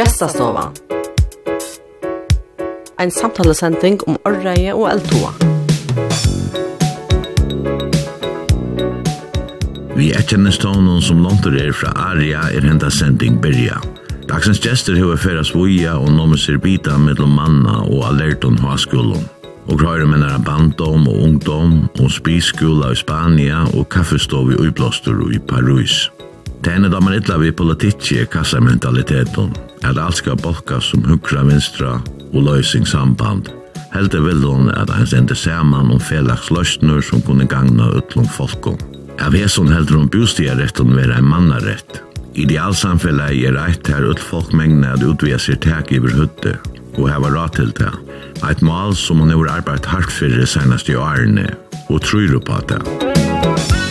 Gestastova. Ein samtalesending om orreie og eldtoa. Vi erkjenner stånden som landet er fra Aria er henta sending Berja. Dagsens gjester hever feras voia og nomisir bita mellom manna og alerton hvaskolen. Og grøyre mennar bandom og ungdom og spiskola i Spania og kaffestov i Uiblostor og i Paris. Tæne damer illa vi politikki er kassamentaliteten at alt skal bolka som hukra vinstra og løysing samband. Heldig vil hun at han sender saman om felags løsner som kunne gangna utlom folkom. Av hesson heldur hun bostierretten vera en mannarett. Idealsamfellet er eit her ut folk mengna at utvia seg tak iver hutte og heva rat til det. Eit mal som hun har arbeidt hardt fyrir senast i årene og tror på det.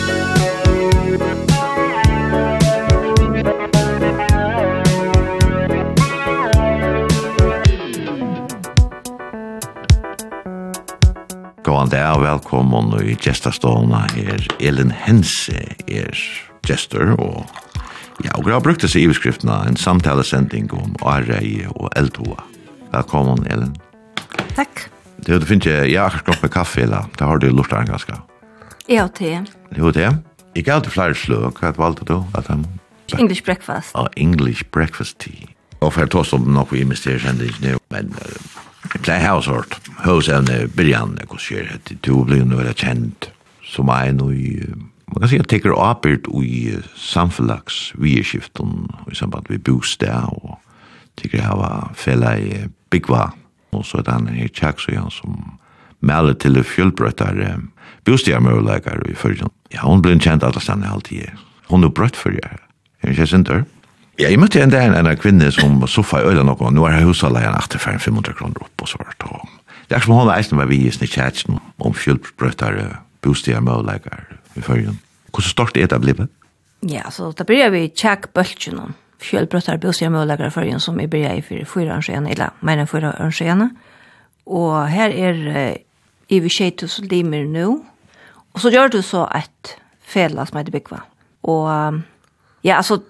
Godan dag og velkommen i gestastående her. Elin Hense er gestor og ja, og har brukt seg i beskriftene en samtalesending om Arei og Eldhoa. Velkommen, Elin. Takk. Det er du finner ikke, jeg har akkurat med kaffe, eller? Det har du lurt av en ganske. Jeg har te. Jeg har te. Jeg har alltid flere sløk. Hva valgte du? English breakfast. Ja, English breakfast tea. Og for jeg tar som nok vi investerer kjendisene, men Jeg pleier her også hørt. Høvsevne Birjan, jeg kan skjer at du blir jo veldig kjent som en og i Man kan si at teker avbyrd i samfunnlags vierskiften i samband med bostad og teker hava fella i byggva og så er det han her tjaks og han som melder til fjölbrøttar bostadmøvleikar i fyrtjen. Ja, hon ble kjent alle stedene alltid. Hon er brøtt for jeg. Er ikke sinter? Ja. Ja, jeg møtte en der en kvinne som soffa i øyla noe, nå er husaleien etter 500 kroner opp og så Og det er som hun eisen var vi i snitt om fjølbrøttere, bostiger, møleikere i førjen. Hvordan stort er det blivet? Ja, så da blir vi tjekk bøltjen om fjølbrøttere, bostiger, møleikere i førjen som vi blir i for fyra ønskjene, eller mer enn fyra ønskjene. Og her er i vi tjej tusen limer nå, og så gjør du så et fela som heter Bikva. Og ja, altså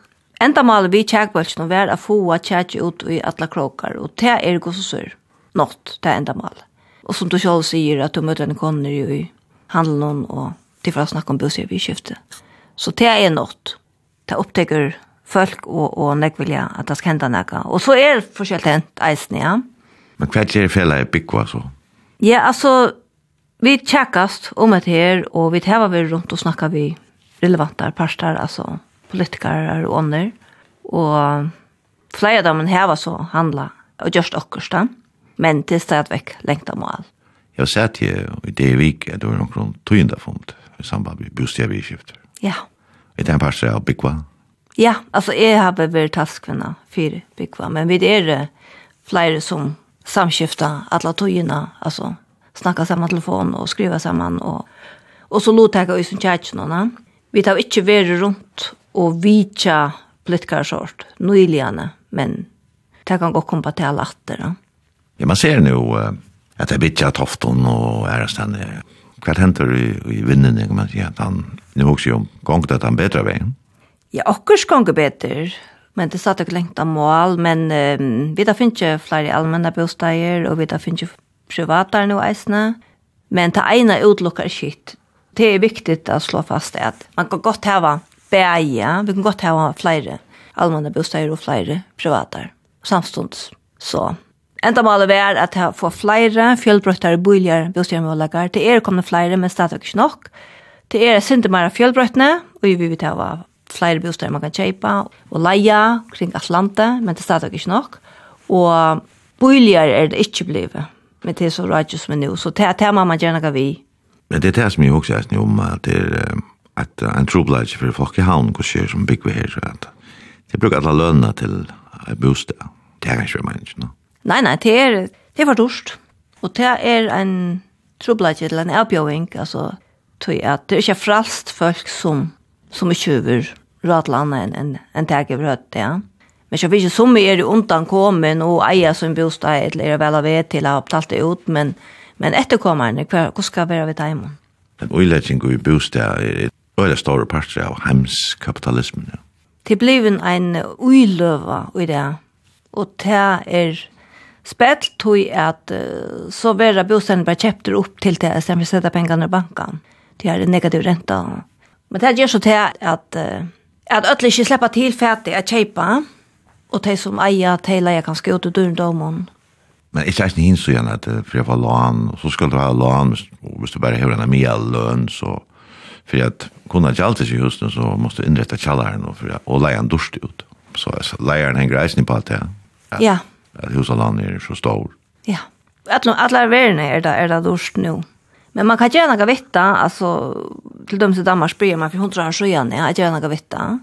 Enda mal vi tjekkbølsen var å få tjekk ut i alla krokar, og det er god så sør. Nått, det er enda mal. Og som du själv sier, at du møter en koner i handelen og til for å snakke om bussig vi skiftet. Så det er nått. Det opptekker folk og, og nekvilja at det skal hende neka. Og så er det forskjellig hent eisen, ja. Men hva er fjellet i Bikva så? Ja, altså, vi tjekkast om et her, og vi tar vi rundt og snakka vi relevantar parstar, altså politikere og ånder, og flere av dem har så handla og gjørst akkurat da, men til stedvekk lengt av mål. Jeg sa til i det vik at det var noen tøynda fond i samband med bostadbyskifter. Ja. Er det en par av Bikva? Ja, altså jeg har vært talskvinna for Bikva, men vi er flere som samskifta alla tøyina, altså snakka saman telefon og skriva saman og og så lot jeg oss som. Vi tar ikke vært rundt og vitja blitkarsort, nøyligane, men det kan gå kompa til alle atter. Ja, man ser nu uh, at det er vitja tofton og ærestand. Hva henter i, i vinden, kan man si, at han, nu også jo, gong det at han bedre veien? Ja, okkurs gong bedre, men det satt ikke lengt av mål, men um, vi da finner ikke flere allmenne bosteier, og vi da finner ikke privatar nu eisne, men det ene utlukkar skitt. Det er viktig å slå fast at man kan godt heva bæja, vi kan godt hava flere allmenna bostäder og flere privater samstunds. Så enda målet er at få flere fjellbrøttere boliger bostädermålager. Det er kommet flere, men stadig ikke nok. Det er sinte mer fjellbrøttene, og vi vil hava flere bostäder man kan kjøpe og leia kring Atlanta, men det er stadig ikke nok. Og boliger er det ikke blivet med det så rajus med nu, så det er det man gjerne kan vi. Men det er det som jeg også er om, at det er at en trobladje for folk i havn går skjer som bygger her, at de bruker alle lønene til bostad. Det er ikke mye, no? Nei, nei, det er, det er for dårst. Og det er en trobladje til en avbjøving, altså, tøy at det er ikke fralst folk som, som er kjøver rådlandet enn en, en teg over høtt, ja. Men så finnes ikke som er undan kommen og eier som bostad, eller er vel av ved til å ha betalt det ut, men, men etterkommerne, hva, hva skal være ved teimen? En øylegging i bostad er øyla store parter av heimskapitalismen. Ja. Det blev en uiløva i det, og det er spett tog at uh, så vera bostaden bare kjepter opp til det, i stedet for å sette pengene i banken. Det er en negativ renta. Men det gjør så til at, uh, at ødelig ikke slipper til fætig å kjeipa, og de som eier, de leier kanskje ut i døren domen. Men ikke er eisen hins så gjerne at for jeg får lån, så skal du ha lån, og hvis du bare har en mye lønn, så för att kunna jalta sig just husen så måste inrätta källaren och för och en durst ut. Så alltså lejaren hänger grejsen på allt det. Ja. Att huset land är så stor. Ja. Alla alla värna är där är där durst nu. Men man kan gärna gå vitta alltså till dem som Danmark spyr man för hon tror han så igen. Jag gärna gå vitta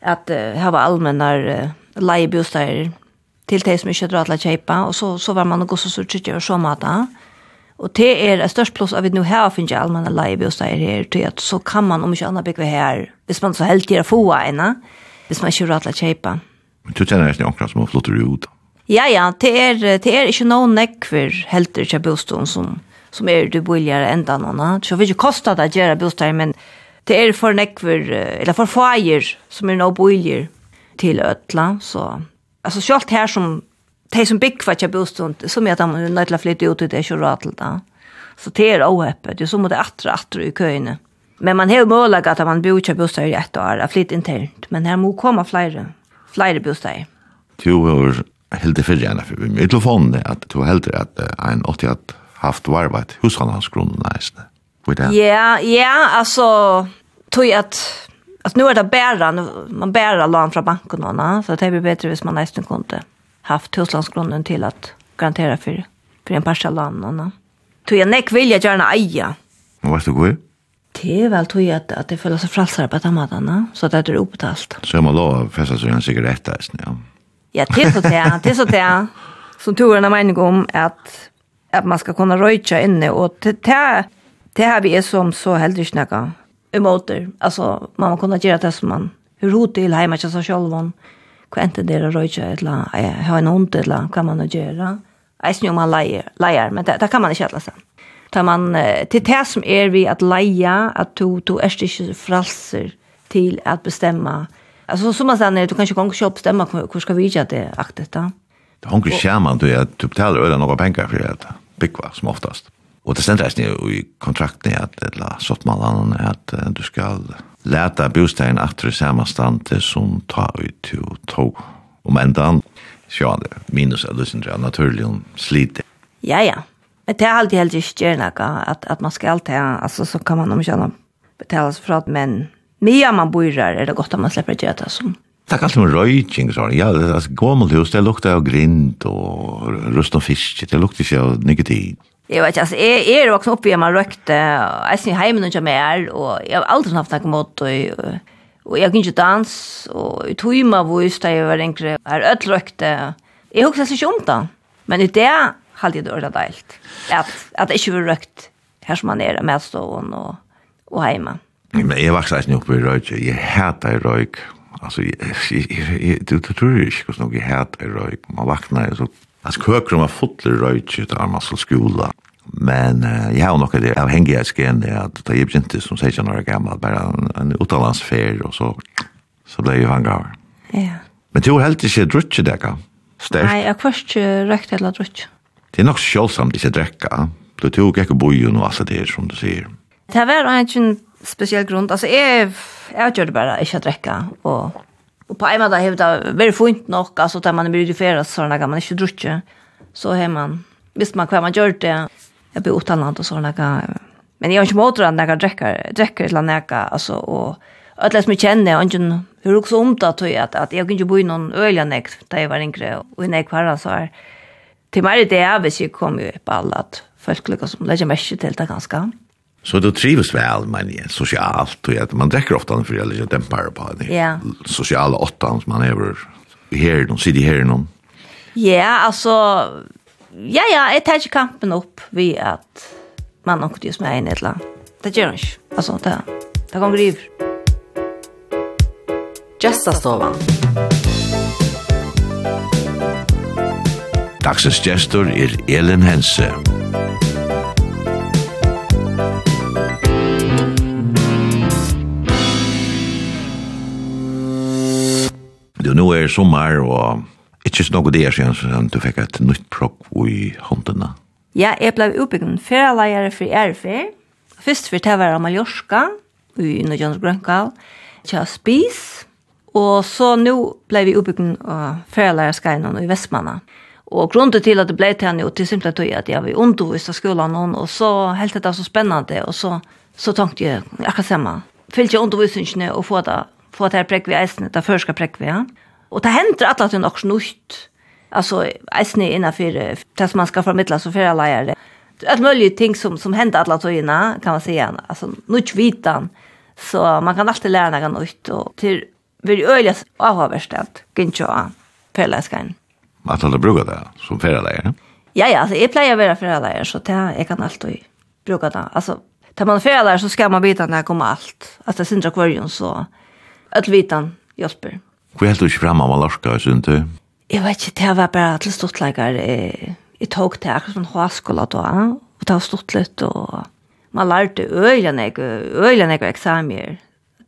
att uh, ha allmänna uh, till det som inte drar att köpa och så så var man och gå så så tycker jag så mata. Og det er et størst pluss at vi nå har finnet allmenn leie vi er her, til at så kan man om ikke annet bygge her, hvis man så helt gjør få ene, hvis man ikke rattler kjøpe. Men du kjenner ikke noen som har flott ut? Ja, ja, det er, det er ikke noen nekver helt til bostaden som, som er du billigere enda noen. Så vil ikke koste det å gjøre bostaden, men det er for nekver, eller for feier som er noen billigere til øtla, så... Altså, selv her som de som bygger for ikke bostund, som er at de er nødt til å flytte ut, det er ikke råd til det. Så det er åhøpet, det er må det atre, atre i køyene. Men man har målet at man bor ikke bostad i ett år, flytt internt, men her må komme flere, flere bostad. Du har helt det fyrre gjerne, for vi telefonen at du har helt at en 80 har haft varvat hushandelsgrunden næsne. Ja, ja, altså, tog at, Alltså nu är det bæra, man bära lån från banken, så det blir bättre hvis man nästan kunde haft huslandsgrunden till att garantera för, för en parsa land. Tog jag näck vilja gärna eja. Men vad är det? Det är väl tog jag att, att det följer sig fralsar på tammadarna. Så att det är obetalt. Så man lov fästa sig en cigarett där. Ja. ja, det är så det. Det är så det. Som turerna mening om att, att man ska kunna röjtja inne. Och det, det, det här vi är som så heldig snacka. det. Alltså man kan kunna göra det som man hur hot till hemma till sig själv hva inte det er å røyke eller annet, ha en hund eller hva man å gjøre. Jeg synes jo man leier, men det, det kan man ikke alle sammen. Ta man, til det som er vi at leia, at du, du er ikke fralser til at bestemma. Altså, som man sier, du kan ikke gå og bestemme hvor skal vi gjøre det, aktet da. Det er skjermen du er, du betaler øyne noen penger for det, byggva, som oftast. Og det stendres jo i kontrakten at, eller sottmallene, at du skal leta bostein aftur i samme stande som ta ut til tog. Om endan, sjå det, minus er lusen til naturlig om slite. Ja, ja. Men det er alltid helt ikke gjerne at, at man skal alltid, altså så kan man omkjenne betala sig för att men mer man bor där är det gott att man släpper det som. Det er alltid med røyking, så ja det er gammelt hus det lukter av grind og rust og fisk det lukter ikke av nikotin Jeg vet ikke, altså, jeg, jeg er voksen opp i hjemme røkte, og jeg synes hjemme noe mer, og jeg har aldri haft noen måte, og, og jeg kunne ikke dans, og i tøyma vus da jeg var enkre, her ødel røkte. Jeg husker ikke om det, men i det halde jeg det ordet deilt, at, at det ikke var røkt her som man er, med stående og, og hjemme. Men jeg vokste ikke opp i røyk, jeg hater røyk, altså, jeg, jeg, jeg, jeg, du tror ikke hvordan jeg hater røyk, man vaknar, så Altså køkrum var fotler røyke til Armassel skola. Men uh, jeg har nok det avhengig av skene at da jeg begynte som 16 år gammel, bare en, en utenlandsfer, og så, så ble jeg hangaver. Ja. Men du har helt ikke drutje dekka? Størst? Nei, jeg har ikke røykt eller drutje. Det er nok sjålsamt ikke drekka. Du tog ikke bojen og alt det her, som du sier. Det var en spesiell grunn. Altså, jeg, jeg gjør det bare ikke å drekka, og Och på en måte har det varit fint nog, alltså där man är bjudiferad sådana kan man inte drutja. Så har man, visst man kvar man gör det, jag blir utanland och såna kan. Men jag har inte mått att jag dricker, dricker eller näka, alltså och Alla som jag känner, och inte hur också om det att jag, att jag inte bo i någon öliga näkt där jag var yngre och i näkt varandra så här. Till mig det är hvis jag kommer ju på alla att folk lyckas som lägger mest till det ganska. Så du trives vel, men ja, sosialt, og att man drekker ofte for eller jag dämpar på det. Ja. Sosiale åttan som man är her, de sitter her, noen. Ja, alltså ja ja, jag tar ju kampen upp vi att man åkte just med en eller Det gör inte. Alltså det det går griv. Gästa stovan. Dagsens gestor er Elin Hense. Elin Hense. Du, nu er sommer, og ikke så noe det er siden du fikk et nytt prokk i håndene. Ja, jeg ble utbyggen ferieleier for RFR. Først for det var Mallorca, i Nødjøns Grønkall, til Spis, og så nå ble vi utbyggen av ferieleier i Vestmanna. Og grunnen til at det ble til henne, og til simpelthen tog at jeg var undervist av skolen, og så helt det så spennende, og så, så tenkte jeg akkurat sammen. Fyllte jeg undervisningene og få det få det her prekve eisene, det førska prekve, ja. Og det hender at det er nok snutt, altså eisene innenfor det som man skal formidla som ferieleier. Det er mulige ting som, som hender det tøyene, kan man säga. Altså, nutt vitan. Så man kan alltid lære noe nytt, og til vi er øyelig avhåverst at gynnskjå av ferieleiskene. At alle bruker det som ferieleier, ja? Ja, ja, altså, jeg pleier å være ferieleier, så det, jeg kan alltid bruka det. Altså, tar man ferieleier så skal man vite när det kommer alt. Altså, det synder akvarium, så öll vitan hjälper. Hvor helt du ikke fremme av Malarska, synes du? Jeg vet ikke, det var bare til stortleggere. Jeg, jeg tok til akkurat sånn håskola da, og det var stort litt, og man lærte øyene jeg, øylen jeg eksamier.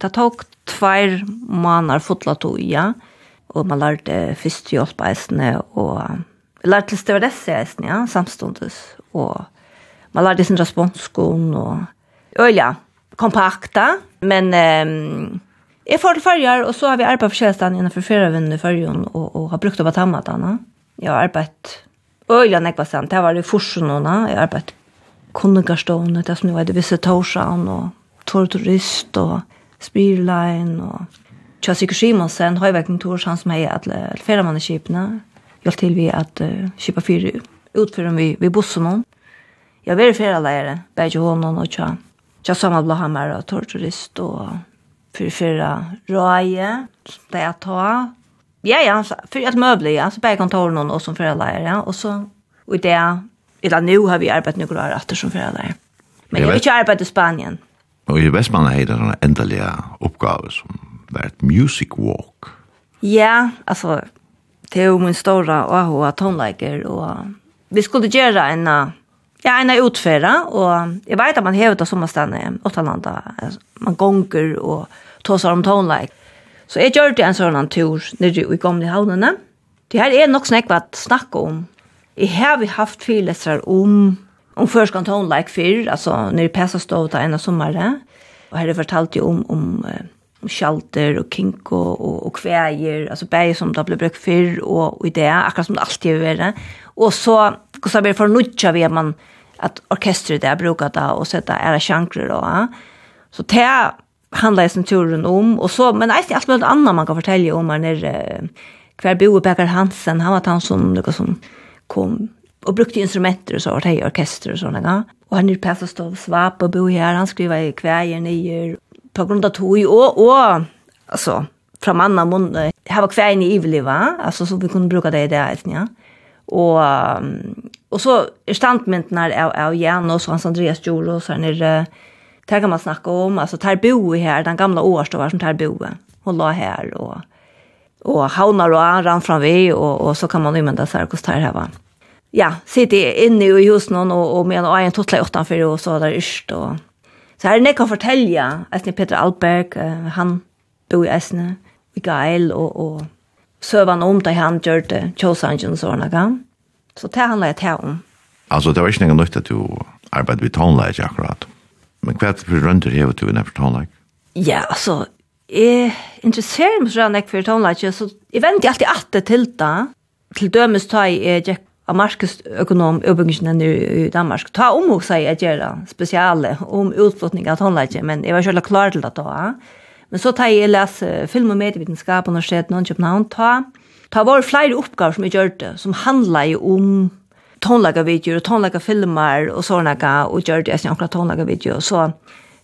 Det tok tvær måneder fotla to, ja, og man lærte først hjelp eisene, og jeg lærte til støvdesseisene, ja, samståndes, og man lærte sin responskon, og øyene kompakta, men... Um, Jeg får til farger, og så har vi arbeidet for kjæresten innenfor ferievinnen i fargen, og, og har brukt opp av hammet. Jeg har arbeidet øyelig nekva sent, det var i Forsenåna, jeg har arbeidet kundegarstående, det som jo er det visse Torsan, og Torturist, og Spirlein, og Kjøsik og Simonsen, Høyvekning Torsan, som er alle feriemanneskipene, hjelp til vi at uh, kjipa fire utfører vi, vi bosser noen. Jeg har vært ferieleiere, begge hånden og tja, tja samme blåhammer og torturist og för förra röje där jag tar ja ja för att möbler ja så bär kontor någon och som föräldrar, ja och så och det eller nu har vi arbetat några år efter som förälder men jag vill inte arbeta i Spanien och i Västmanland är det en ändliga uppgave som varit music walk. Ja alltså det är min stora AHA tonlägger och vi skulle göra en Ja, en er utfärda, og jeg vet at man hever det sommerstene, åttalanda, man gonger, og tåsar om tonelike. Så jeg gjør det en sånn tur nere i gamle havnene. Det her er nok snakk at snakke om. Jeg har vi haft fyrlesere om, om først kan tonelike før, altså nere i Pesastov til en av sommeren. Og her er fortalt jo om, om, om kjalter og kinko og, og kveier, altså bæg som da ble brukt før og, og i det, akkurat som det alltid vil være. Og så, så blir det for nødja at man, at orkestret der brukar det og sette ære sjankrer og, så det handla i sin turen om, og så, men eisen alt mulig annet man kan fortelle om her nere, hver bo Becker Hansen, han var han som, noe som kom, og brukte instrumenter og så, og hei orkester og sånne gang. Og han er passet stål svap og bo her, han skriver i kveier nyer, på grunn av tog, og, og, altså, fra manna munn, her var kveier i iveliva, altså, så vi kunne bruka det i det, eisen, ja. Og, og så er standmyndene av, av Janus og Hans Andreas så han er, uh, det kan man snacka om alltså där bo här den gamla årstovar som där bo och la här och och haunar och rann fram vi och och så kan man använda så här kost här va. Ja, sitter inne i husen någon och och med en egen tottla utanför och så där yrst och så här det kan fortälja att ni Peter Alberg han bor i Esne i Gael och och sövan om det han gjorde Chosangen såna kan. Så det handlar det här om. Alltså det var inte något nytt att du arbetade vid tonläge akkurat. Men hva er det for rønder hever du innenfor tonelike? Ja, altså, jeg interesserer meg sånn ikke for tonelike, så jeg venter alltid at det til da. Til dømes tar jeg Jack av markedsøkonom utbyggingen i Danmark. Ta omhåg seg jeg gjør det spesiale om utflutning av tonelike, men jeg var selv klar til det da. Men så tar jeg lese film- og medievitenskap på Universitetet i København. Ta, ta var flere oppgaver som jeg gjør det, som handler om tonlaga videor och tonlaga filmer och såna och gjorde jag också tonlaga videor så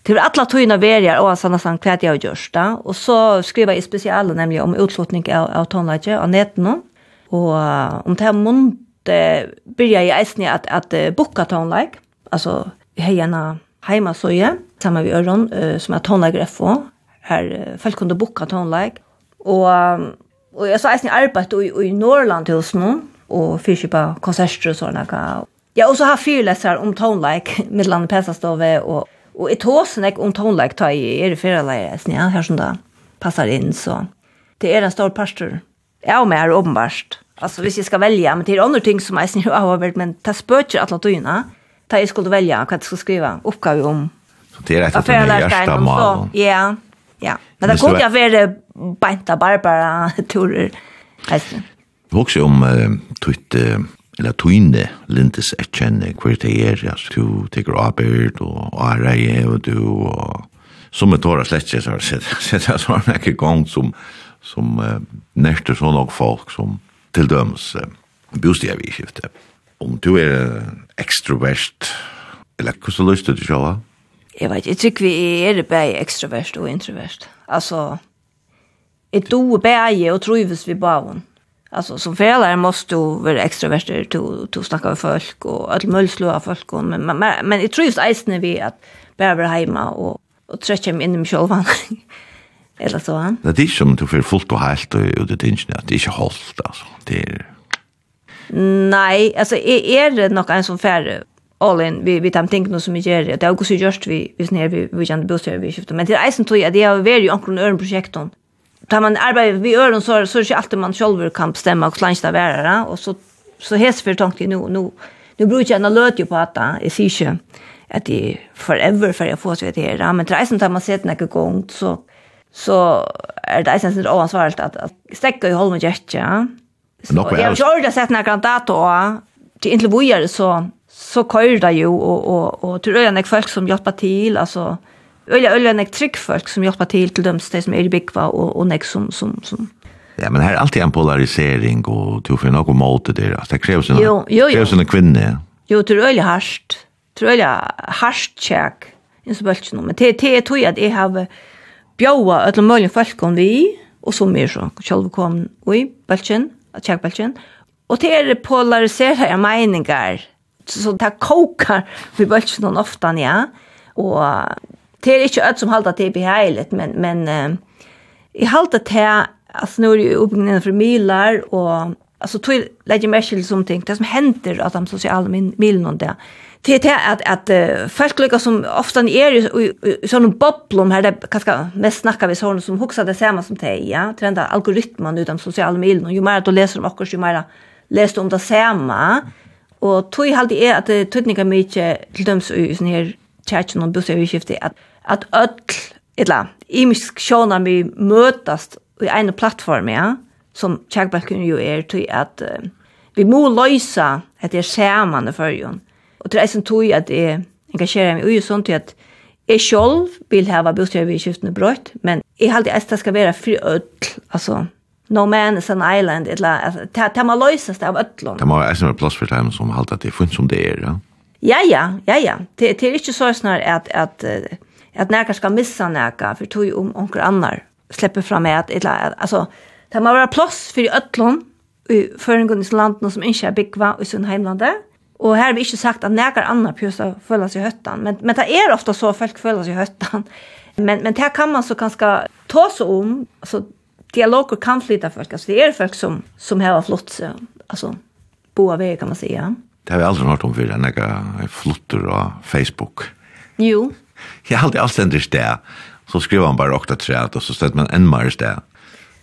till alla tojna verier och såna sån kvätt jag görs då och så skriver jag i specialen nämligen om utslutning av, av tonlaga av nätten och om det här månad började jag äsna att, att, att boka tonlag alltså hejarna heima soja samma vi öron uh, som är tonlager FO här uh, folk kunde boka tonlag och och jag så äsna arbetat i, i Norrland hos någon og fyrkipa konserter og sånne. Ja, og så har fyrleser om tonelike, middelande pesastove, og, og i tåsen ikke om tonelike tar i er fyrleser, ja, her som da passar inn, så det er en stor pastor. Ja, og mer åpenbart. Altså, hvis jeg skal velge, men det er andre ting som jeg snir av over, men det spøker alle tøyene, da jeg skulle velge hva jeg skulle skrive oppgave om. Så det er et av dine hjerte malen? Ja, ja. Men det er godt jeg være beint av Barbara-turer. Heisen. Hoxe om tutt eller tuinne lintes etkjenne hver det er, altså du teker arbeid og areie og du og som er tåra slett ikke, så har sett sett jeg sånn ikke gang som som uh, nærte sånn og folk som til dømes uh, bosteg vi skiftet. Om du er ekstrovert, eller hvordan lyst du til sjåa? Jeg vet, jeg tykker vi er bare ekstrovert og introvert. Altså, jeg doer bare og trives vi bare Alltså som föräldrar måste du vara extroverter till att snacka med folk och att möjligt av folk och men men, men jag tror just isen vi att behöver hemma och och träcka mig in i mig själv eller så han. Det är som du får fullt och helt och det är det är inte hållt alltså. Det är Nej, alltså är är det nog en som färre all in vi vi tam tänker nog så mycket det. Det har också gjort vi vi snär vi vi kan bostäder vi köpte. Men det är isen tror jag det är varit ju ankron örn projektet tar man arbetar vi øren, så, så är det alltid man själv kan bestämma hur långt det skal være. Så, så hes för tanken nu nu nå brukar jag en ju på att det är ikke att det forever för jag får til det här Men til reisen tar man sett några gång så, så är det sen så ansvarigt att att stäcka i holmen jätte Ja. Så, jeg har ikke ordet sett noen dato, til inntil vågjere så, så kører det jo, og, og, og til øyne folk som hjelper til, altså, Ölla ölla nek trick folk som hjälper till till dem som är i bigva och och nek som som som Ja, men här är alltid en polarisering och du får något mot det där. Det krävs en Jo, jo, jo. Krävs en kvinna. Jo, det är harst. Det är harst check. Det så bult men det det tror att jag har bjóa öllum folk om vi og så mer så sjálv kom oi bulchen at check Och og det er polariserade meningar. så det kokar vi bulchen ofta ja og det är inte öd som halta det i behärligt, men, men uh, i halta till alltså nu är det uppbyggnaden för milar och alltså tog lägger mer till som ting. Det som händer att de sociala milen och det det att att, att folk lycka som ofta är i, i sån bubblom här det kanske mest snackar vi såna som huxar det samma som te ja. Trenda den där algoritmen utan sociala milen och ju mer att läsa om också ju mer läser om det samma och tog halt är att tydningar mycket till dem i sån här chatten och bussar vi skiftar att at öll, eller imisk sjåna vi møtast i en plattform, ja, som Kjærbalken jo er, til at uh, vi må løysa at det er saman i fyrjun. Og til eisen tog at jeg engasjerer meg ui sånn til at jeg sjolv vil hava bostjøyviskiftene brøtt, men jeg halte at det skal være fri öll, altså no man is an island, eller altså, ta, ta ma løysast av ødlån. Det må eisen være plass for dem som halte at det er funnet som det er, ja? Ja, ja, ja, ja. Det, det er ikke så snar at, at uh, at nekar skal missa nekar for tog om onker annar släpper fram at, eller, altså, det må være plass for ötlån i føringunnes landen som ikke er byggva i sin heimlande, og her har vi ikke sagt at nekar annar pjøsa føler seg i høttan, men, men det er ofta så folk føler seg i høttan, men, men det kan man så ganske ta seg om, altså, dialoger kan flytta folk, altså, det er folk som, som har flott, altså, boa vei kan man säga. Det har vi aldrig hørt om før, nekar flutter av Facebook. Jo, Jeg har alltid alt i sted. Så skriver han bare åkta træt, og så stedet man enn mer sted.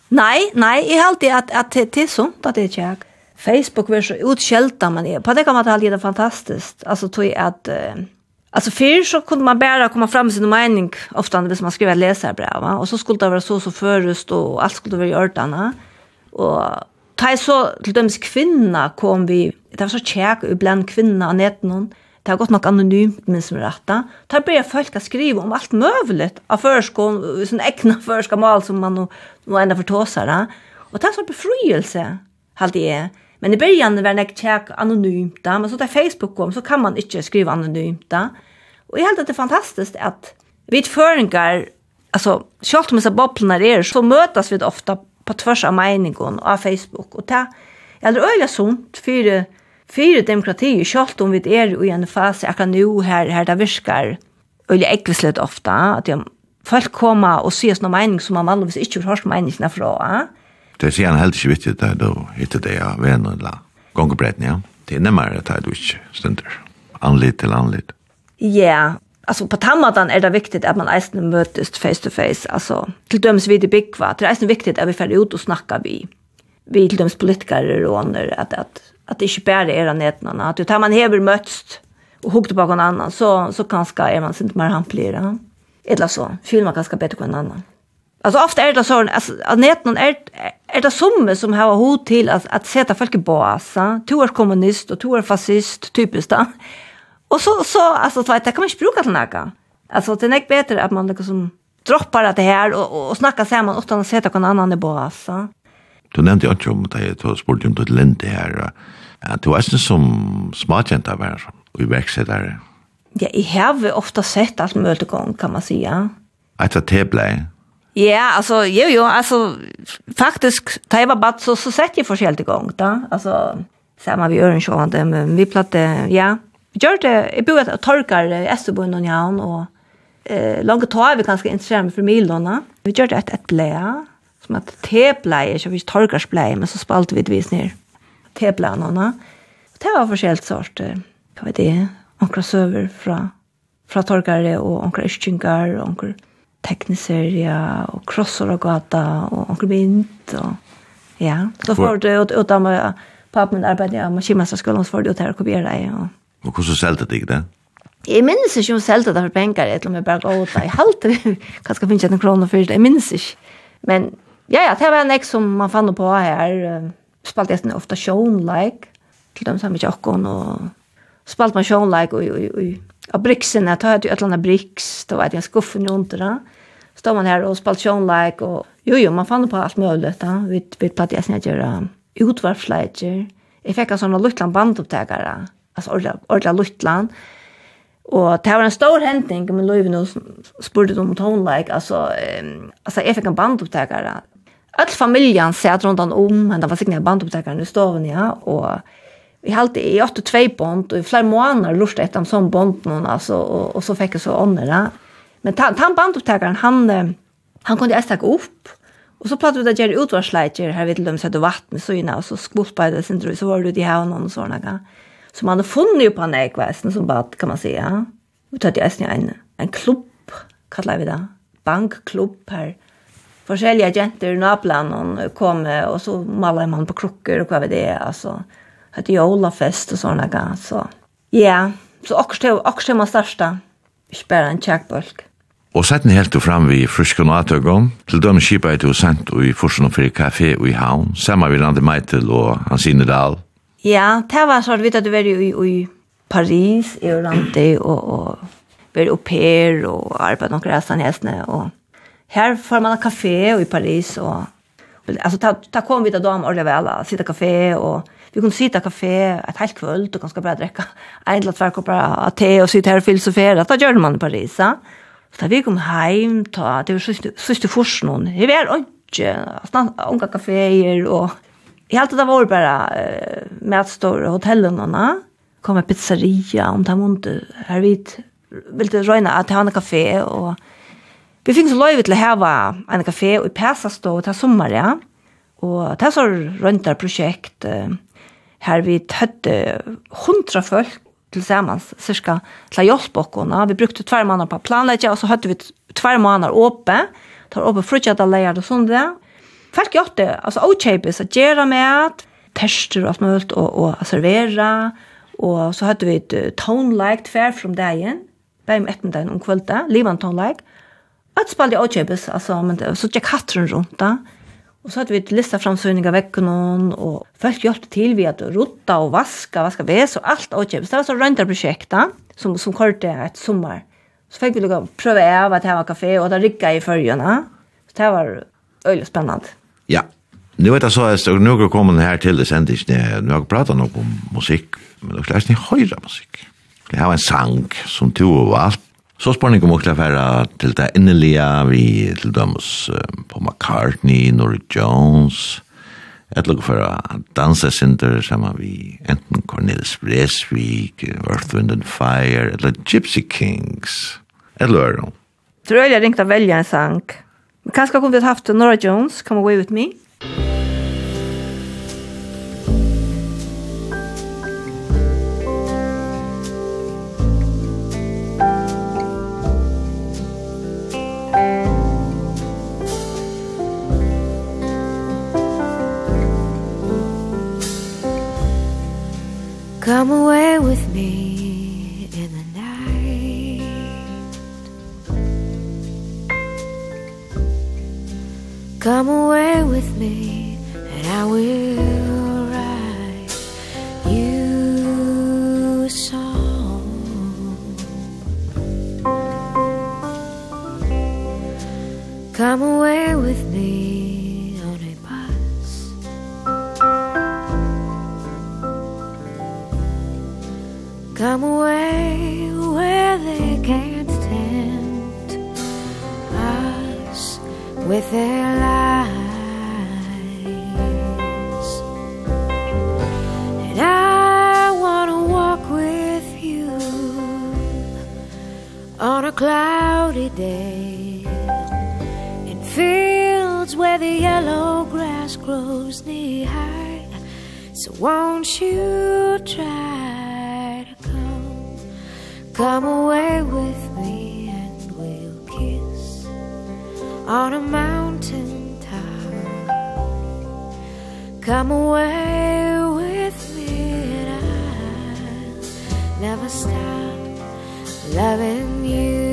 Nei, nei, jeg har alltid at, at det er sånt at det er kjæk. Facebook vil så utskjelta, men jeg, på det kan man ta alltid det fantastiskt. Altså, tog jeg at... Uh, Alltså för så kunde man bara komma fram med sin mening ofta när man skrev läsarbrev va och så skulle det vara så så förrust och allt skulle vara i örtarna och ta så till dems kvinna kom vi det var så check bland kvinna och nätet någon det har gått nok anonymt men som rätta. Tar börjar folk att skriva om allt möjligt av förskon, sån äckna förska mal som man nog ända förtåsar. Och det är så befrielse, halt det är. Men i början var det tjäk anonymt, men så där Facebook kom så kan man inte skriva anonymt. Och jag helt att det är fantastiskt att vid föringar, alltså, kjallt med så bubblorna är så mötas vi ofta på tvärs av meningen av Facebook. Och det är öliga sunt för fyrir demokrati, kjalt om vi er i en fase akkurat nu her, her det virkar, og ekvislet ofta, at jeg, folk koma og sier sånne mening som man vanligvis ikke har hørt meningene fra. Det sier han helt ikke viktig det du hittet det av venner eller gongebretten, ja. Det er nemmere at du ikke stunder. Anlitt til anlitt. Ja, alltså på tammadan är det viktigt att man eisen mötes face to face alltså till döms vid det byggva. det är eisen viktigt att vi får ut och snacka vi vi till döms politiker och andra att att att det inte bara är nätterna att tar man häver møtst och hugger på en annan så så kanske är man inte mer hamplera eller så fyller man kanskje bättre på en annan alltså ofta är det så alltså att nätterna är är det summe som har hot till att att sätta folk i basa två är kommunist och två är fascist typiskt där och så så alltså så vet jag kan man inte bruka till något alltså det är näck bättre att man liksom droppar det här och och snackar samman utan att sätta någon annan i basa Du nevnte jo ikke om det, jeg spurte om det lente her, Ja, du er ikke som småkjent av hver i verksedere. Ja, jeg har ofte sett alt mulig gang, kan man si, ja. av teblei? Ja, altså, jo, jo, altså, faktisk, da jeg var bad, så, så sett jeg forskjellig gang, da. Altså, samme vi gjør en sjående, men vi platte, ja. Vi gjør det, jeg bor og torker Estebund og Njan, og eh, langt tog vi ganske interessert med familiene. Vi gjør det et, et bleia, som at tebleie, så vi torker bleie, men så spalte vi det vis teplanerna. Och det var forskjellt sorter. Vad vet det, onkra söver från fra torgare og onkra ischingar og onkra tekniseria og krossor og gata og onkra bind og ja. Så får du ut ut av pappen arbeid ja, man skolen, så får du ut her og kopiere deg. Og, og hvordan selte det ikke det? Jeg minnes ikke om selte det for penger, et eller jeg bare gå ut. Jeg halte det, kanskje finnes jeg en kroner for det, jeg minnes ikke. Men ja, ja, det var en ek som man fann på her, spalte jeg ofta sjånleik, til dem samme tjokken, og spalt man sjånleik, og, og, og, og tar jo et eller annet briks, da var jeg, skuffen rundt det, står man her og spalt sjånleik, og jo, jo, man fann på alt mulig, da, vi, vi platt jeg snitt gjøre utvarpsleikjer, jeg fikk en sånn luttland bandopptekere, altså ordentlig, luttland, Og det var en stor hendning, men Løyven spurte om tonelike, altså, um, altså jeg fikk en bandopptekere, all familjan sett rundt han om, han var sikkert bandopptakaren i stoven, ja, og vi halte i 82 bond, og i flere måneder lurte etter en sånn bond noen, altså, og, og så fikk jeg så åndere. Men ta, ta bandopptakeren, han, han kunne jeg stekke opp, og så pratet vi da gjerne utvarsleitjer, her vidt de sette vatten i søgene, og så skvulpa i det sin så var det ute i havnen og sånne, som man hadde funnet jo på en ekvesten, som bad, kan man si, ja. Vi tatt i en, en klubb, kallar vi det, bankklubb her, forskjellige jenter i Naplan kom och så maler man på krukker och vad vet det alltså hade ju och såna grejer så. Ja så också också man starta spela en checkbulk Og setten helt du fram vi frisk og natøgån, til dømme kipa etter og sent og i forsen og fyrir kafé og i havn, samme vi lande Meitel og Hansine dal. Ja, det var så vidt at du var i, i Paris, i Orante, og, og var au pair og arbeid noen resten hestene, og Her får man en kafé i Paris och alltså ta ta kom vi då dam och leva sitta kafé och vi kunde sitta kafé ett helt kvöld, och ganska bra dricka en eller två koppar te och sitta här og filosofera da gjør man i Paris så da vi kom hem ta det var så så noen, någon var ikke, unga kaféer och Jag hade det var bara eh, mätstor hotellerna kom en pizzeria om det här vidt, ville röjna att ha en kafé och Vi fikk så løyve til å heve en kafé i Pesastå til sommer, ja. Og det er så rundt der prosjekt her vi tøtte hundra folk til sammen, cirka til å hjelpe oss. Vi brukte tver måneder på planlegge, og så hadde vi tver måneder åpe. Tar åpe frutjata leier og sånt det. Folk gjør det, altså avkjøpes, at gjøre med, tester og alt mulig, og, og servere. Og så hadde vi et tone-like tver fra dagen, bare om ettermiddagen om kvölda, livan tone-like. Att spalde åkjöpes, alltså, men det, så gick kattren runt där. Och så hade vi ett lista framsöjningar veckan och folk hjälpte till vi att rotta och vaska, vaska väs och allt åkjöpes. Det var så rönta projekt som, som körde ett sommar. Så fick vi lukka pröva av att ha var kafé och det rickade i färgerna. Så det var öjligt spännande. Ja, Nu vet jag så att jag nog kommer här till det sent. Nu har jag pratat nog om musik, men då lärs ni höra musik. Det har en sang som tog och allt Så spurning om åkla færa til det innelige, vi til dømes på McCartney, Norrie Jones, et lukk for å danse sinter sammen vi enten Cornelis Bresvik, Earth, Wind and Fire, eller Gypsy Kings, eller hva er det? Tror jeg ringte å velge en sang. Kanskje kunne vi haft Norrie Jones, Come Away With Me? Musik with their lies. And I want to walk with you on a cloudy day in fields where the yellow grass grows knee high. So won't you try to come? Come away with on a mountain top. Come away with me and I'll never stop loving you.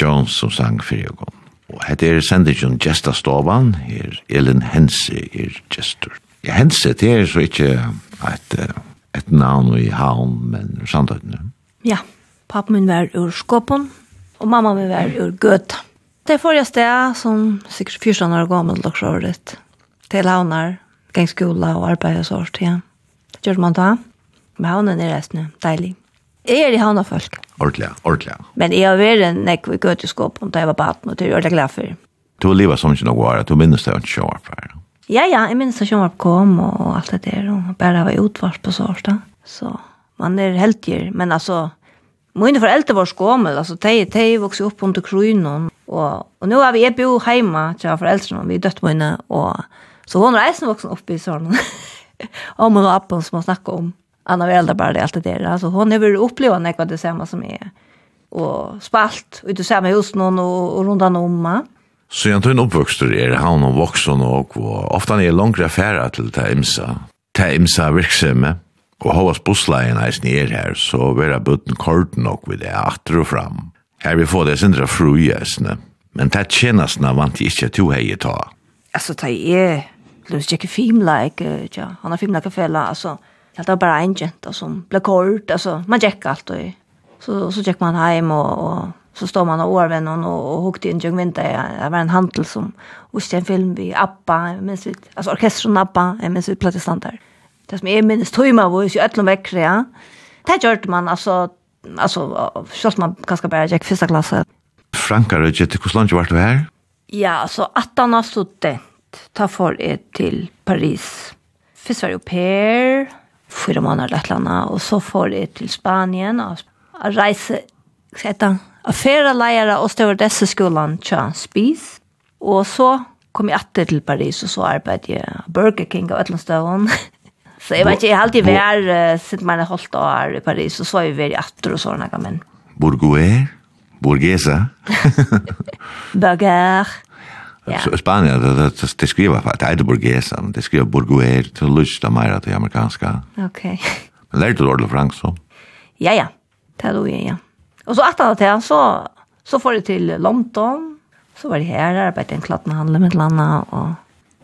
Jones som sang fyrir og gong. Og hette er sendingen Gjesta Stovan, her Elin Hense er gestur. Ja, Hense, det er så ikkje et, et navn i haun, men sandhøytene. Ja, pappa min var ur Skåpon, og mamma min var ur Gøta. Det er forrige sted som sikkert fyrstan år gammel, dere så rett, til haunar, gengskola og arbeid og sånt, ja. Det gjør man da. Men haunen er resten, deilig. Jeg er i havna folk. Ordentlig, ordentlig. Men jeg har vært en nekk i gøteskåpen da jeg var baten, og det er ordentlig glad for. Du har livet som ikke noe var, du minnes det jo ikke år på her. Ja, ja, jeg minnes det ikke år kom og alt det der, og bare var utvart på sårsta. Så man er heltjer, men altså, mine foreldre var skåmel, altså, de, de vokste opp under krynen, og, og nå er vi jeg bo hjemme til foreldrene, vi er dødt mine, og så hun reisen voksen opp i sånn, om og appen som man snakker om. Anna Velda bara det alltid det där. Alltså hon har väl upplevt något det samma som är och spalt ut i samma hus någon och, och runt om. Så jag tror en uppvuxter är han och vuxen och, och ofta är långt affärer till det imsa. Det imsa virksomme og hovas bussleien eisen er her, så vera bøtten kort nok vid det atter og fram. Her vi får det sindra fru i eisene, men det tjenestene vant ikke to heie ta. Alltså det är... det er ikke filmleik, ja, han har filmleik og alltså... Jag var bara en jenta som blev kort, alltså man checkar allt och så så checkar man hem och, och så står man och orven och och, och hukte in jag vänta jag var en handel som och sen film vi appa men så alltså orkestern appa men så platta. Det som är minst tøyma var ju öllum veckre ja. Det gjorde man alltså alltså sås man kanske bara check första klassen. Frankare, det hur långt vart du här? Ja, så att han har suttit ta för er till Paris. Fyrst var det fyra månader eller landa och så får det till Spanien och rejse sätta affära lärare och stå dessa skolan tja spis och så kom jeg åter til Paris og så arbetade jag Burger King og och Atlantston så jeg vet ikke, jeg har alltid vært uh, siden man har holdt år i Paris og så har är vi åter og sånne men Bourgois Bourguesa? Burger. Så Spanien, det, det, det skriver faktiskt, det er inte burgesa, men det skriver burguer, til lyst av mer till amerikanska. Okej. Men lærte du ordentlig fransk så? Ja, ja, det er det, ja. Och så etter det, så, så får det till London, så var det här, där arbetade en klatt med handel med ett landa, och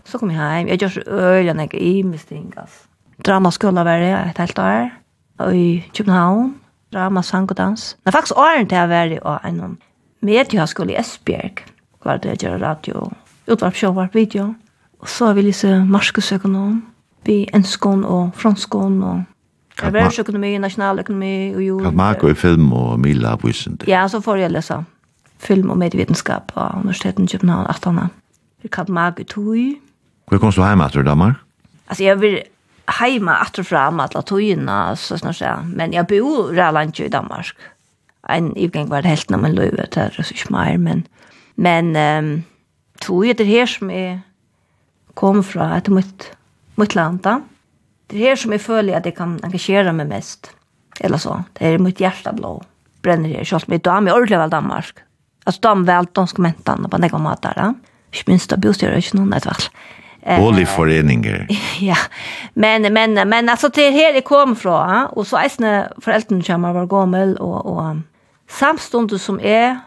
så kom jeg hem. Jag gör så öl, jag i mig stingas. Drama skulle vara ett helt år, og i Köpenhamn, drama, sang og dans. Men faktisk åren til jeg var det, og en mediehaskole i Esbjerg var det gjør radio, utvarp, sjåvarp, video. Og så har vi lise marskesøkonom, vi enskån og franskån og Ervervsøkonomi, nasjonaløkonomi og jord. Kan mako i film og mila vysende? Ja, så får jeg lese film og medievetenskap på Universiteten i København, 18. Vi kan mako i tog. Hvor kom du hjemme etter, Damar? Altså, jeg vil heima atter fram at la togene, så snart jeg. Men jeg bor realland i Danmark. En ivgeng var det helt når man løyver, det er ikke mer, men Men um, tog er det her som jeg kom fra, etter mitt, mitt land da. Det er her som jeg føler at jeg kan engasjere meg mest. Eller så, det er mitt hjerteblå. Brenner her, selv om jeg damer ordentlig vel Danmark. Altså damer vel danske mentene på nekka mat der da. Ikke minst da bostjører ikke noen etter Både Boligforeninger. Ja, men, men, men altså til her jeg kom fra, og så eisne foreldrene kommer var gammel, og, og samstundet som jeg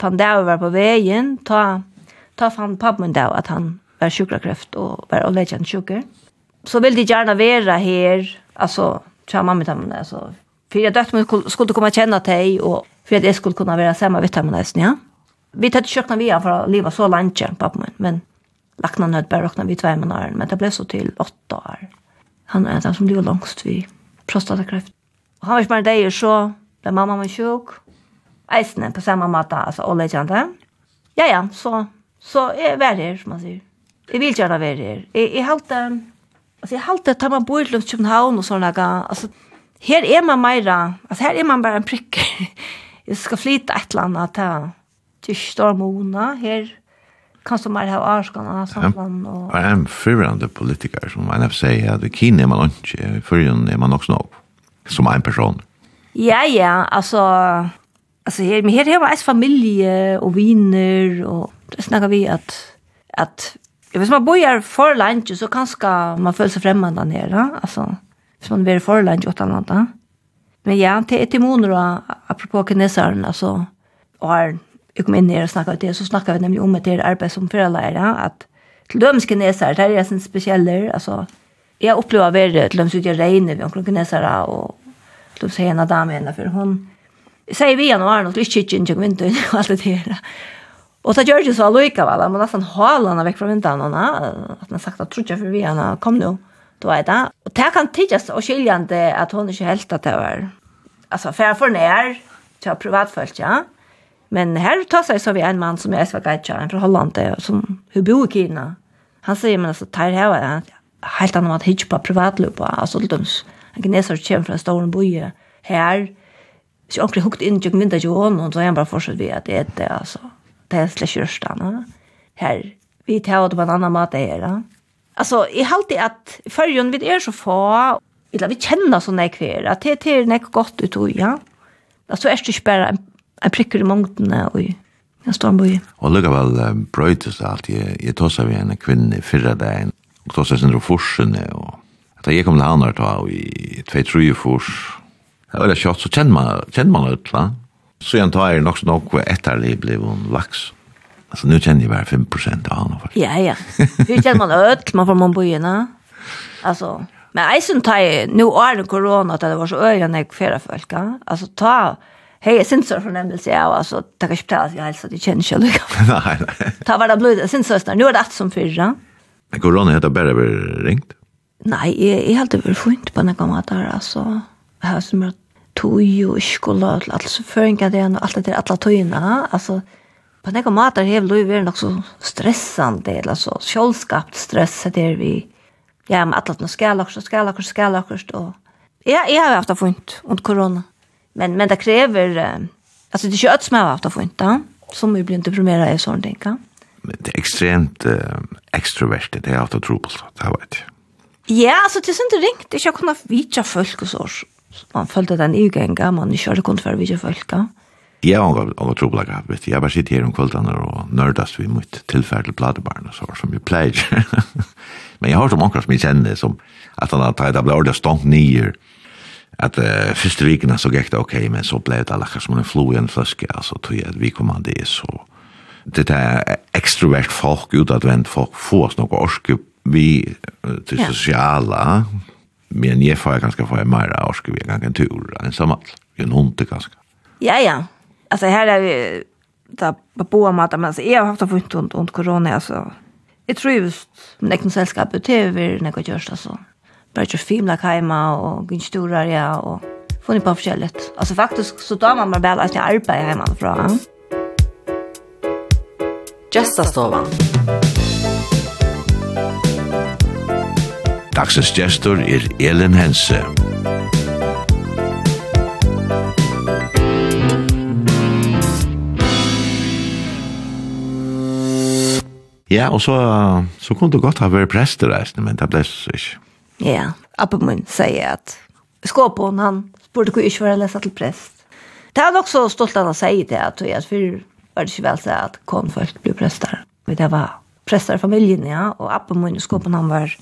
fann det var på veien, ta, ta fann pappen det at han var sjukrakreft og var legend sjukker. Så ville de gjerne være her, altså, tja mamma til henne, altså, for jeg døtte meg skulle komme kjenne til og for at jeg skulle kunne være sammen med henne nesten, ja. Vi tatt kjøkken via for å leve så langt kjent pappen min, men lakna nødt bare råkna vi tvei måneder, men det ble så til åtte år. Han er den som lever langst vi prostatakreft. Og han var ikke bare deg, så ble mamma min sjuk, eisene på samme måte, altså, og legende. Ja, ja, så, så jeg er her, som man sier. Jeg vil gjerne være her. Jeg, jeg halte, altså, jeg halte, tar man bor til København og sånne, altså, her er man meira, altså, her er man bare en prikk. jeg skal flyte et eller annet til, til Stormona, her, kan som är här arskan samman och Jeg er en förande politiker som man säger att i Kina er man inte förrän er man också nog som en person. Ja, ja, alltså alltså här men här har jag familj och vänner och det snackar vi att att jag vet man bor för lunch så kanske man följer sig främmande ner va alltså hvis man blir för lunch åt annat va men ja till ett immun då apropå kinesaren alltså och jag kom in ner och snackade det så snackade vi nämligen om det arbete som förelärare att till döms kinesare där är sin speciella alltså jag upplever det till döms ut jag regner vi omkring kinesare och till döms hena damen för hon säger vi januari Arnold, vi kikkar inte vinter och allt det där. Och så gör ju så Luca väl, men nästan halarna väck från vintrarna. Att man sagt att trutja för vi henne, kom nu. Då är det. Och det kan tidigt och skiljande att hon inte helt att det var. Alltså för för när till privatfolk, ja. Men här tar sig så vi en man som är svagaitja, en från Holland, som hur bor i Kina. Han säger, men alltså, tar här var det helt annan att hitcha på privatlupa, alltså till dums. En kineser kommer från en stor här, Så jeg ordentlig hukt inn, jeg vinner ikke hånden, så er han bara fortsatt ved att det är det, altså. Det är slett kjørstene. Här, vi tar det på en annan mat her, da. Alltså i halt det att förrjun vid er så få Eller vi känner så när kvar att det är näck gott ut och ja. Alltså är det inte bara en en pricker i mångten och i jag står på. Och lugga väl brötes allt jag jag tossar vi en kvinna förra dagen och tossar sen sin forsen och att jag kom till han där då i 2 3 fors Det var det kjøtt, så kjenner man, kjenner man ut, va? Så jeg tar jeg nok så nok etter det ble en laks. Altså, nå kjenner jeg bare 5 prosent av han, faktisk. Ja, ja. Hur kjenner man ut, man får man på gjerne. Altså, men jeg synes tar nå er det korona, at det var så øyne jeg fyrre folk, ja? Altså, ta, hei, jeg synes det er fornemmelse, ja, altså, det kan ikke betale seg helst, at jeg kjenner ikke lykke. Nei, nei. Ta hver det blod, jeg synes det er nå er det alt som fyrre. Men korona heter bare ringt? Nei, jeg, jeg har alltid vært funnet på noen måte, altså det här som är tog och skola och allt så föringar det och allt det där alla tojna. Alltså på några matar hev då är det också stressande eller så självskapt stress det är vi ja men alla ska skala också skala också skala också och ja jag har haft det fint under corona. Men men det kräver alltså det kött som jag har haft det fint då som vi blir inte deprimerade i sånt tänka. Men det är extremt eh, extrovert det har jag haft tro på det har jag. Ja, alltså det är inte riktigt. inte kunna vitja folk och så. Man følte at den ugenga, man ikke hadde kunnet være videre folka. Jeg har også trobelaga, vet du. Jeg bare sitter her om kveldene og nørdast vi mot tilfærd til platebarn og så, som vi pleier. Men jeg har som mange som jeg kjenner, som at han har tatt av det ordet stånd nyer, at uh, første vikene så gikk det ok, men så ble det allakka som en flo i en fløske, altså tog jeg at vi kom an det, så det er ekstrovert folk, utadvendt folk, få oss noe orske vi til sosiala, Men jeg får ganske få en mer orske vi en tur, en samall, en hund ganske. Ja, ja. Alltså här är vi där på boa mat, men alltså, jag har haft fått ont ont corona alltså. Jag tror just näcken sällskapet tv när jag görs alltså. Bara ju filma hemma och gå stora ja och få ni på förskället. Alltså faktiskt så tar man bara väl att jag arbetar hemma från. Gästastovan. Dagsens gestor er Elin Hense. Ja, og så, så kunne du godt ha vært prester, men det ble så ikke. Ja, Abbe min sier at skåpen, han spurte hvor ikke var jeg leset til prest. Det er nok så stolt han å si det, at jeg før var det ikke vel så at konfolk ble prester. Men det var presterfamiljen, ja, og Abbe min skåpen, han var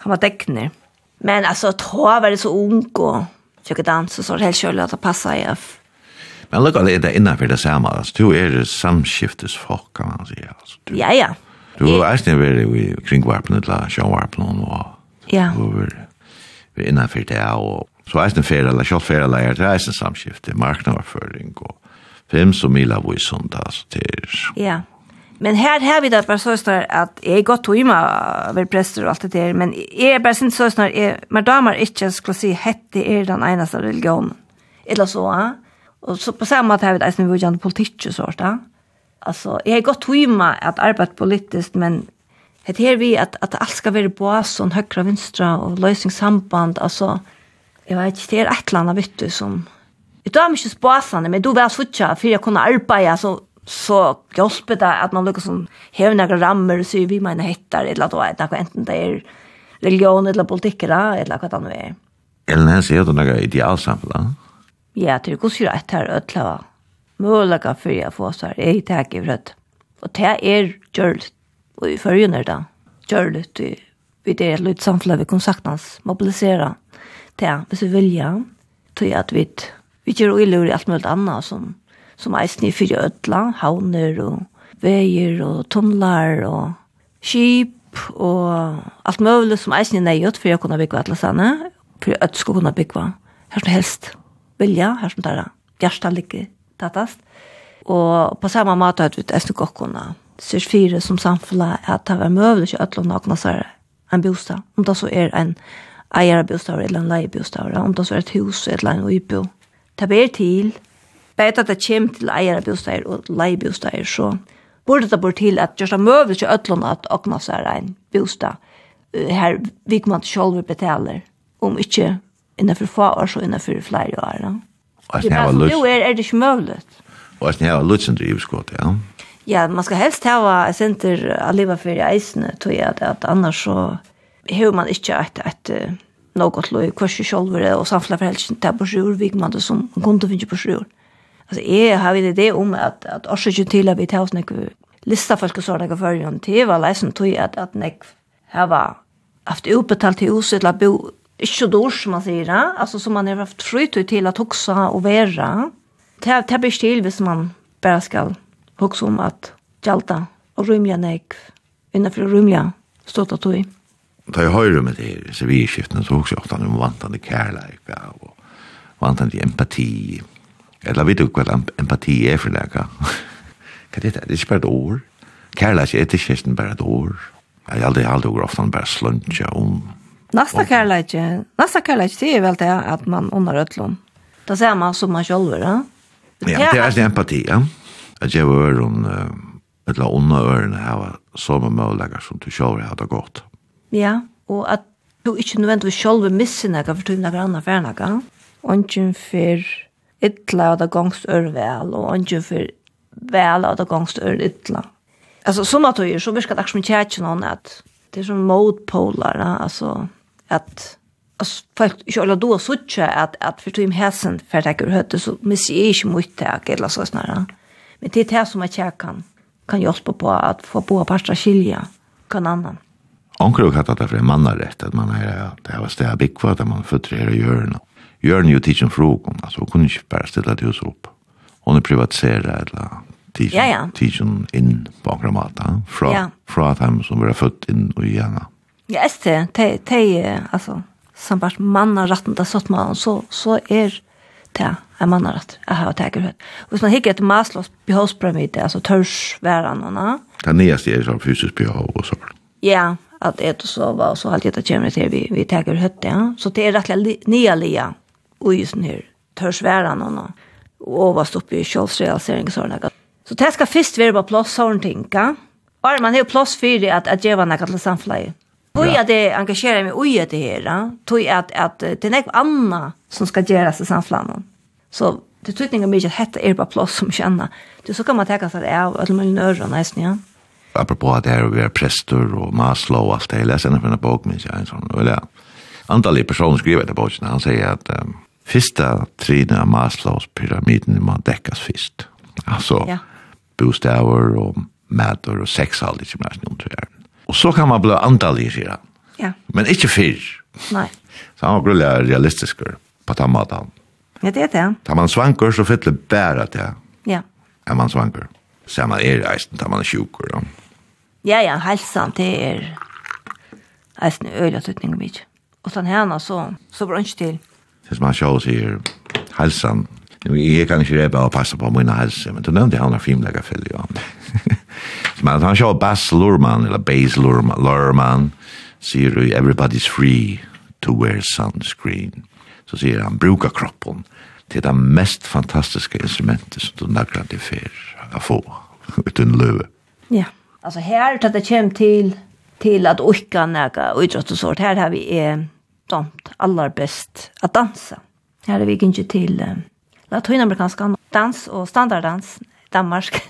han var däckner. Men altså, att var det så ung og och dans, og så var det helt kjølig at det passet i. Men look er det innenfor det samme, altså, du er det samskiftes folk kan man si, altså. Du, ja ja. Du är inte väldigt vi kring varpnet la showvarpnon och ja. Över vi innan för det og så är det fel eller shot fel eller det är samskifte marknadsføring, og fem som mila vi altså, til, Ja. Men här har vi det bara så snar att jag är gott å være präster och allt det der, Men jeg är bare inte så snar. Men damer inte skulle si hette är den eneste religionen. Eller så. Ja? Och så på samma måte har vi det som vi gjør politikk og sånt. Ja? Alltså, jag är gott hemma att arbeta politiskt. Men det här vi att, att allt ska vara på sån högra vänstra och lösningssamband. Alltså, jag vet inte, det är ett eller annat vittu som... Jag tar mig inte men du var så tjär för jag kunde arbeta så så hjelper det at man lukker sånn, hever noen rammer så vi mener hittar eller då att något enten det er religion eller politikk, eller hva det nu är. Eller när er du några idealsamhälle? Ja, det går ju rätt här ödla. Möjliga för att få så här jeg tenker i rött. Og det er gjort og i förrjun er det gjort i vi det er litt samhälle vi kan saktans mobilisere det hvis vi vilja tror jag att vi vi gjør och i allt möjligt annat som som eisen i fyrir ødla, havner og veier og tunnlar og skip og alt mulig som eisen eisne nøyot for jeg kunne bygge alle sanne, for jeg ødsko kunne bygge her som helst vilja, her som der gjersta ligger tattast. Og på samme måte har vi eisen godt kunne syrs fire som samfunnet at det var møvle ikke ødla nakna sær en bostad, om det så er en eier bostad eller en leiebostad, om det så er et hus eller en uibo. Det ber til Bare at det kommer til eier eierbosteier og leiebosteier, så burde det bort til at just det møver ikke øtlån at åkna seg en bostad her vi kommer til selv betaler, om ikke innenfor få år, så innenfor flere år. Ja. Det er bare som er, er det ikke mulig. Og jeg har lyst til drivskott, ja. Ja, man skal helst ha et senter av livet for i eisene, tror jeg, at annars så har man ikke et, et, et til å kvart selv, og samfunnet for helst, det er på sjur, vi man det som kunde finne på sjur. Alltså jeg har vi det om att att ikke til at vi tar oss några lista folk og sånne for en till var läsen tror jag att att näck här var haft utbetalt til huset la bo inte då som man säger alltså som man har haft flytt till att också och vara det det blir still hvis man bare skal också om att jalta og rymja näck innanför rymja stått att tog. Da jeg hører med det så vi skiften så också ofte om vantande kærleik og vantande empati. Eller vet du hva empati er for deg? Hva er? Det Det er ikke bare et ord. Kærlighet er ikke kjesten bare et ord. Jeg har aldri, aldri går ofte bare slunja om. Nasta kärlek, nasta kärlek det er vel det at man under ötlån. Da ser man som man själv, ja? Ja, det er en empati, ja. Att jag var öron, eller under ørene her, som möjliga som du selv har det godt. Ja, og at du ikke nødvendigvis själv missar något for du är några andra för något. Och inte för ytla av det gongst ør vel, og ikke for vel av det gongst ør ytla. Altså, som at du så virker det som ikke noen at det er som motpolar, altså, at alltså folk inte alla då såtcha att att för tim häsen för det går hötte så men ser inte mycket eller så snarare. Men det är det som jag kan kan hjälpa på att få på pasta skilja kan annan. Onkel har hatt det för en rätt att man är det har stäbig kvar att man fötrer och gör gjør den jo tidsen frågum, altså, hun kunne ikke bare stille det hos opp. Hun er privatiseret, eller tidsen, ja, ja. tidsen inn på akkurat maten, fra, ja. fra han som var født inn og gjerne. Ja, este, te, te, altså, sambart mannaretten til sottmannen, så, så er det en mannarätt. Jag har tagit det. Och hvis man hickar ett Maslows behovspyramid, alltså törsvärarna. Det nyaste är som fysisk behov och så. Ja, att äta och sova och så allt det kommer till vi, vi tagit det. Ja. Så det är rätt nya lia og i sånn her tørsværen och overst uppe i kjølsrealiseringsårene. Så det ska först vara på plats sånn ting, ja? Og man har plats plass for att, at gjøre noe til samfunnet. Og jag det engasjerer meg i det här, her, tog att, att det är något annat som ska göras i samfunnet. Så det tror tydninga mycket att hetta är på plats som känner. Det så kan man teka seg av alla möjliga öron, nästan, ja. Apropå att det er å være präster och Maslow och allt det, Jag läser en av en bok, minns jag en sån. eller antallig person skriver etter boken, han säger att... um, första trina av Maslows pyramiden må däckas först. Alltså ja. bostäver och mätor och sex allt som är någon tror jag. Och så kan man bli antalig i han. Ja. Men inte fyr. Nej. Så han var brulliga realistisk på tammatan. Ja, det är det. Tar man svanker så fyller bära det. Ja. Är man svanker. Så man är reisen, tar man sjuker då. Ja, ja, hälsan, det är reisen öliga tutning och mycket. Och sen härna så, så var det inte till Det som han sjås her, halsan. Nu, jeg kan ikke reba og passa på min halsa, men du nevnte han har filmlega fyll, ja. Men han sjås Bass Lurman, eller Bass Lurman, Lurman, sier du, everybody's free to wear sunscreen. Så sier han, bruka kroppen til det mest fantastiska instrumentet som du nagrar til för att få utan løve. Ja, alltså här tar det kem till till att orka näga och idrott och sånt. Här har vi eh, damt allar best att dansa. Här är vi inte till eh, latinamerikanska dans och standarddans Danmark.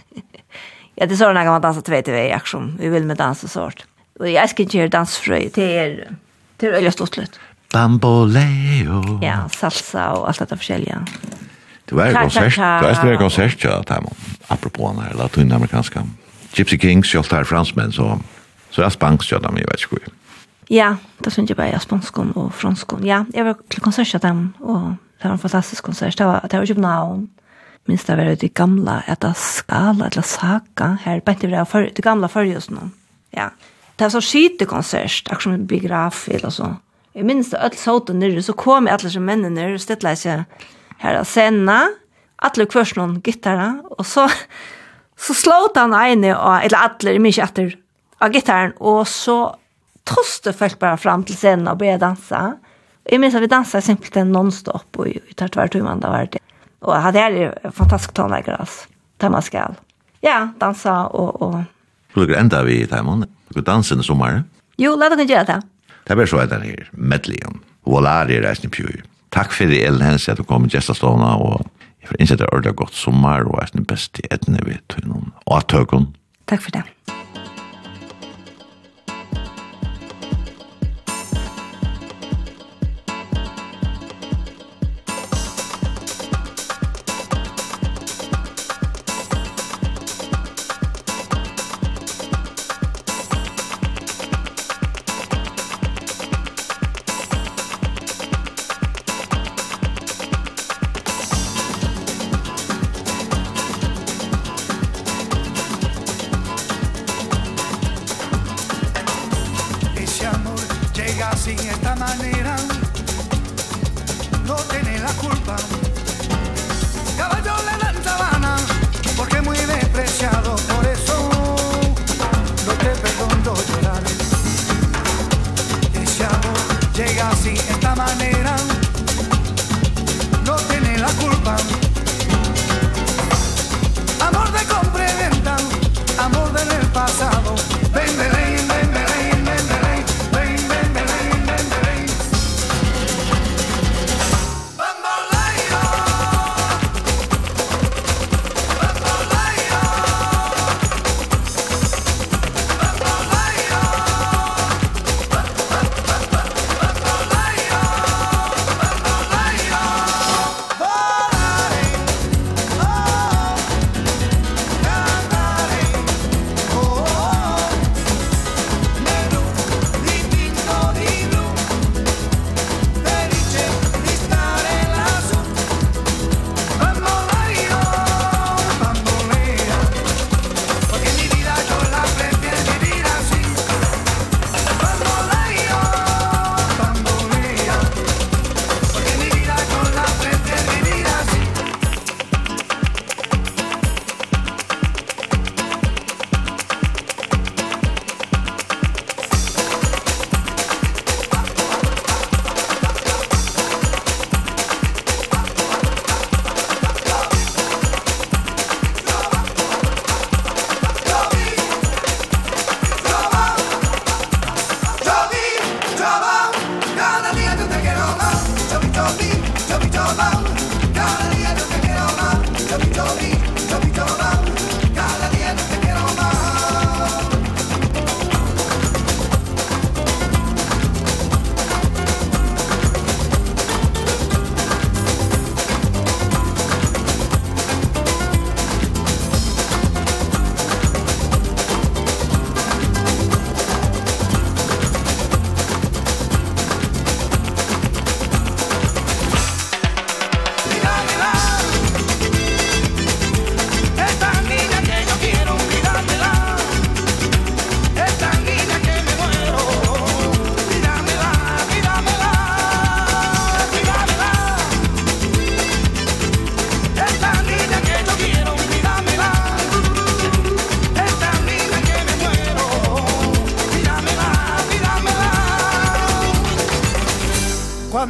ja, det är sådana kan man dansa två till varje aktion. Vi vill med dans och sånt. Och jag ska inte göra dansfröj till er. Till er öliga stortlet. Bamboleo. Ja, salsa och allt detta försäljande. Det var en konsert. Det var en konsert, ja, Tamon. Apropå den här latinamerikanska. Gypsy Kings, jag tar fransmän, så, så jag spanks, jag vet inte. Ja, det synes jeg bare jag spanskon och franskon. Ja, jag var till konsert av dem och det var en fantastisk konsert. Det var, det var København. Minst det var det gamla, et av skala, eller saka, här, bänt det för, det gamla förrjusen. Ja, det var så skite konsert, akkurat som en biograf eller så. Jeg minns det, alle såten nere, så kom alla som männen nere och ställde sig her av sena, alle kvørs någon gitarra, och så, så slåt han ene, eller alla, minns ikke etter, av gitarren, och så toste folk bara fram till scenen och började dansa. Jag minns att vi dansade simpelthen nonstop och i tar tvär tumman det var det. Och hade det är fantastisk tonläggare alltså. Där man ska ja, dansa och... och... Skulle du ända vid det här månaden? Skulle du dansa i sommaren? Jo, låt oss göra det. Det blir så att den her, medleyen. Volar i reisen i pjøy. Takk for det, Ellen Hens at du kom i Gjestastovna og jeg får innsett det er ordentlig godt sommer, og er den beste etne vi tøynen og at tøkken. Takk for det.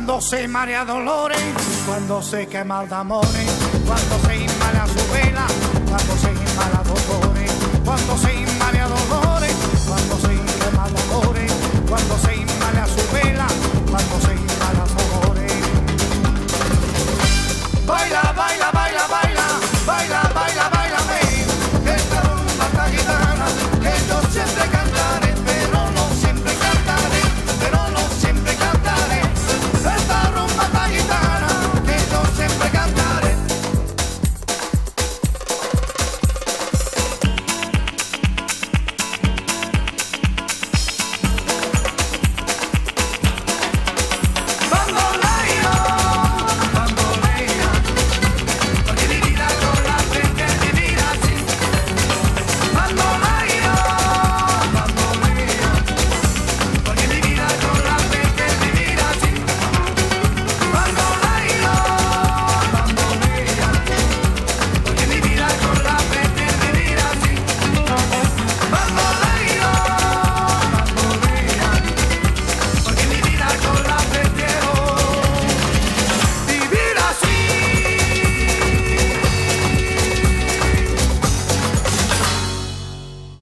Cuando se marea dolores, cuando se quema el damore, cuando se inmala su vela, cuando se inmala dolores, cuando se inmala